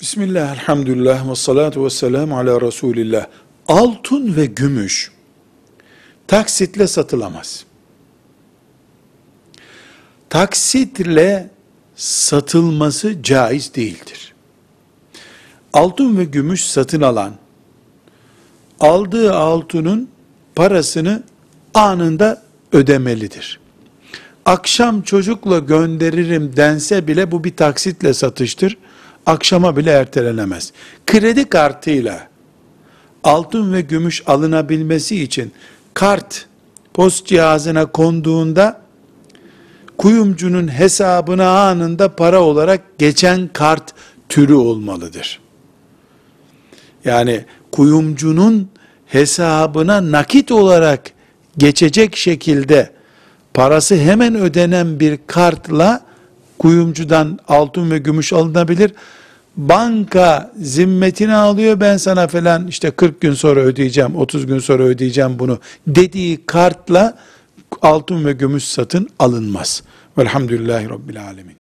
Bismillah, elhamdülillah, ve salatu ve selamu ala Resulillah. Altın ve gümüş taksitle satılamaz. Taksitle satılması caiz değildir. Altın ve gümüş satın alan, aldığı altının parasını anında ödemelidir. Akşam çocukla gönderirim dense bile bu bir taksitle satıştır. Akşama bile ertelenemez. Kredi kartıyla altın ve gümüş alınabilmesi için kart post cihazına konduğunda kuyumcunun hesabına anında para olarak geçen kart türü olmalıdır. Yani kuyumcunun hesabına nakit olarak geçecek şekilde parası hemen ödenen bir kartla kuyumcudan altın ve gümüş alınabilir. Banka zimmetine alıyor ben sana falan işte 40 gün sonra ödeyeceğim 30 gün sonra ödeyeceğim bunu dediği kartla altın ve gümüş satın alınmaz. Velhamdülillahi Rabbil Alemin.